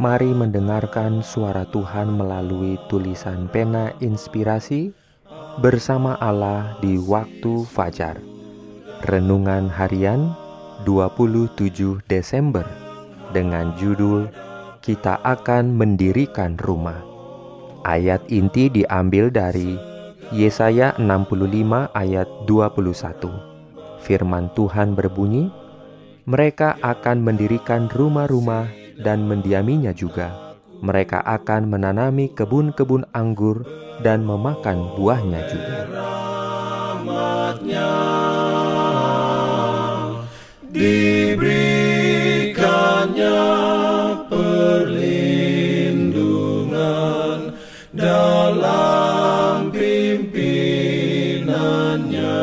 Mari mendengarkan suara Tuhan melalui tulisan pena inspirasi bersama Allah di waktu fajar. Renungan harian 27 Desember dengan judul Kita akan mendirikan rumah. Ayat inti diambil dari Yesaya 65 ayat 21. Firman Tuhan berbunyi, "Mereka akan mendirikan rumah-rumah dan mendiaminya juga. Mereka akan menanami kebun-kebun anggur dan memakan buahnya juga. Diberikannya perlindungan dalam pimpinannya.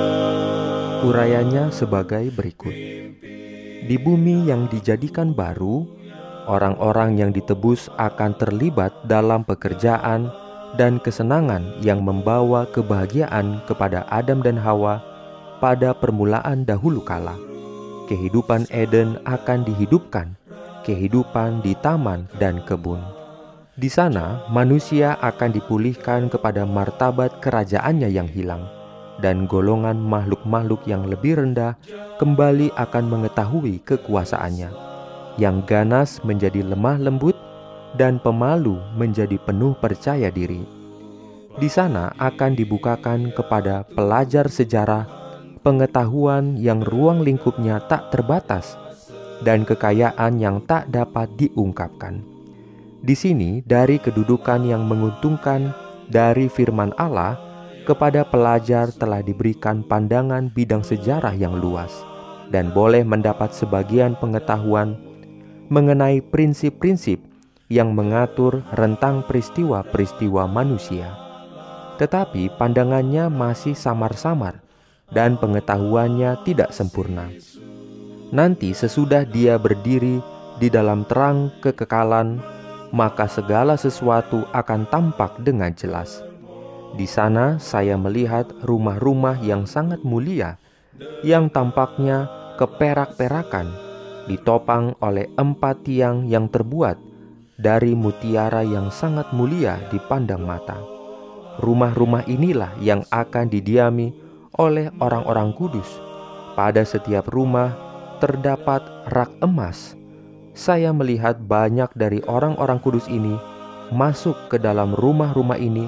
Urayanya sebagai berikut. Di bumi yang dijadikan baru, orang-orang yang ditebus akan terlibat dalam pekerjaan dan kesenangan yang membawa kebahagiaan kepada Adam dan Hawa pada permulaan dahulu kala. Kehidupan Eden akan dihidupkan, kehidupan di taman dan kebun. Di sana, manusia akan dipulihkan kepada martabat kerajaannya yang hilang, dan golongan makhluk-makhluk yang lebih rendah kembali akan mengetahui kekuasaannya yang ganas menjadi lemah lembut, dan pemalu menjadi penuh percaya diri. Di sana akan dibukakan kepada pelajar sejarah pengetahuan yang ruang lingkupnya tak terbatas dan kekayaan yang tak dapat diungkapkan. Di sini, dari kedudukan yang menguntungkan dari firman Allah kepada pelajar telah diberikan pandangan bidang sejarah yang luas dan boleh mendapat sebagian pengetahuan mengenai prinsip-prinsip yang mengatur rentang peristiwa-peristiwa manusia. Tetapi pandangannya masih samar-samar dan pengetahuannya tidak sempurna. Nanti sesudah dia berdiri di dalam terang kekekalan, maka segala sesuatu akan tampak dengan jelas. Di sana saya melihat rumah-rumah yang sangat mulia, yang tampaknya keperak-perakan ditopang oleh empat tiang yang terbuat dari mutiara yang sangat mulia dipandang mata. Rumah-rumah inilah yang akan didiami oleh orang-orang kudus. Pada setiap rumah terdapat rak emas. Saya melihat banyak dari orang-orang kudus ini masuk ke dalam rumah-rumah ini,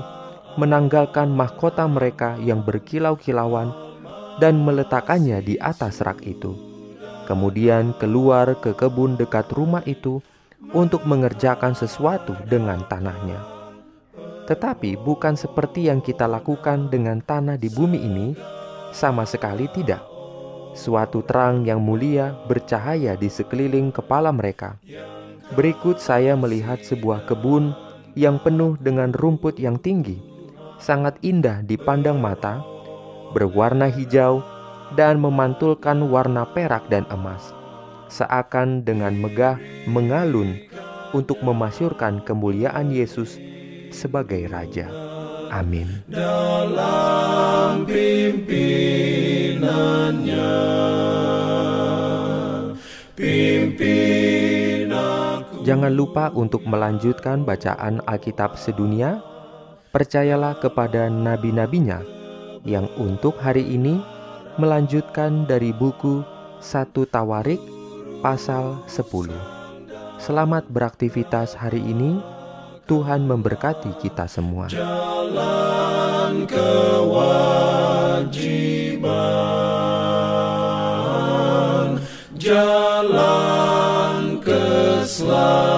menanggalkan mahkota mereka yang berkilau-kilauan dan meletakkannya di atas rak itu kemudian keluar ke kebun dekat rumah itu untuk mengerjakan sesuatu dengan tanahnya. Tetapi bukan seperti yang kita lakukan dengan tanah di bumi ini, sama sekali tidak. Suatu terang yang mulia bercahaya di sekeliling kepala mereka. Berikut saya melihat sebuah kebun yang penuh dengan rumput yang tinggi, sangat indah dipandang mata, berwarna hijau dan memantulkan warna perak dan emas, seakan dengan megah mengalun untuk memasyurkan kemuliaan Yesus sebagai Raja. Amin. Dalam pimpinannya, pimpin aku. Jangan lupa untuk melanjutkan bacaan Alkitab sedunia. Percayalah kepada nabi-nabinya yang untuk hari ini melanjutkan dari buku satu Tawarik pasal 10. Selamat beraktivitas hari ini. Tuhan memberkati kita semua. Jalan kewajiban, jalan keselamatan.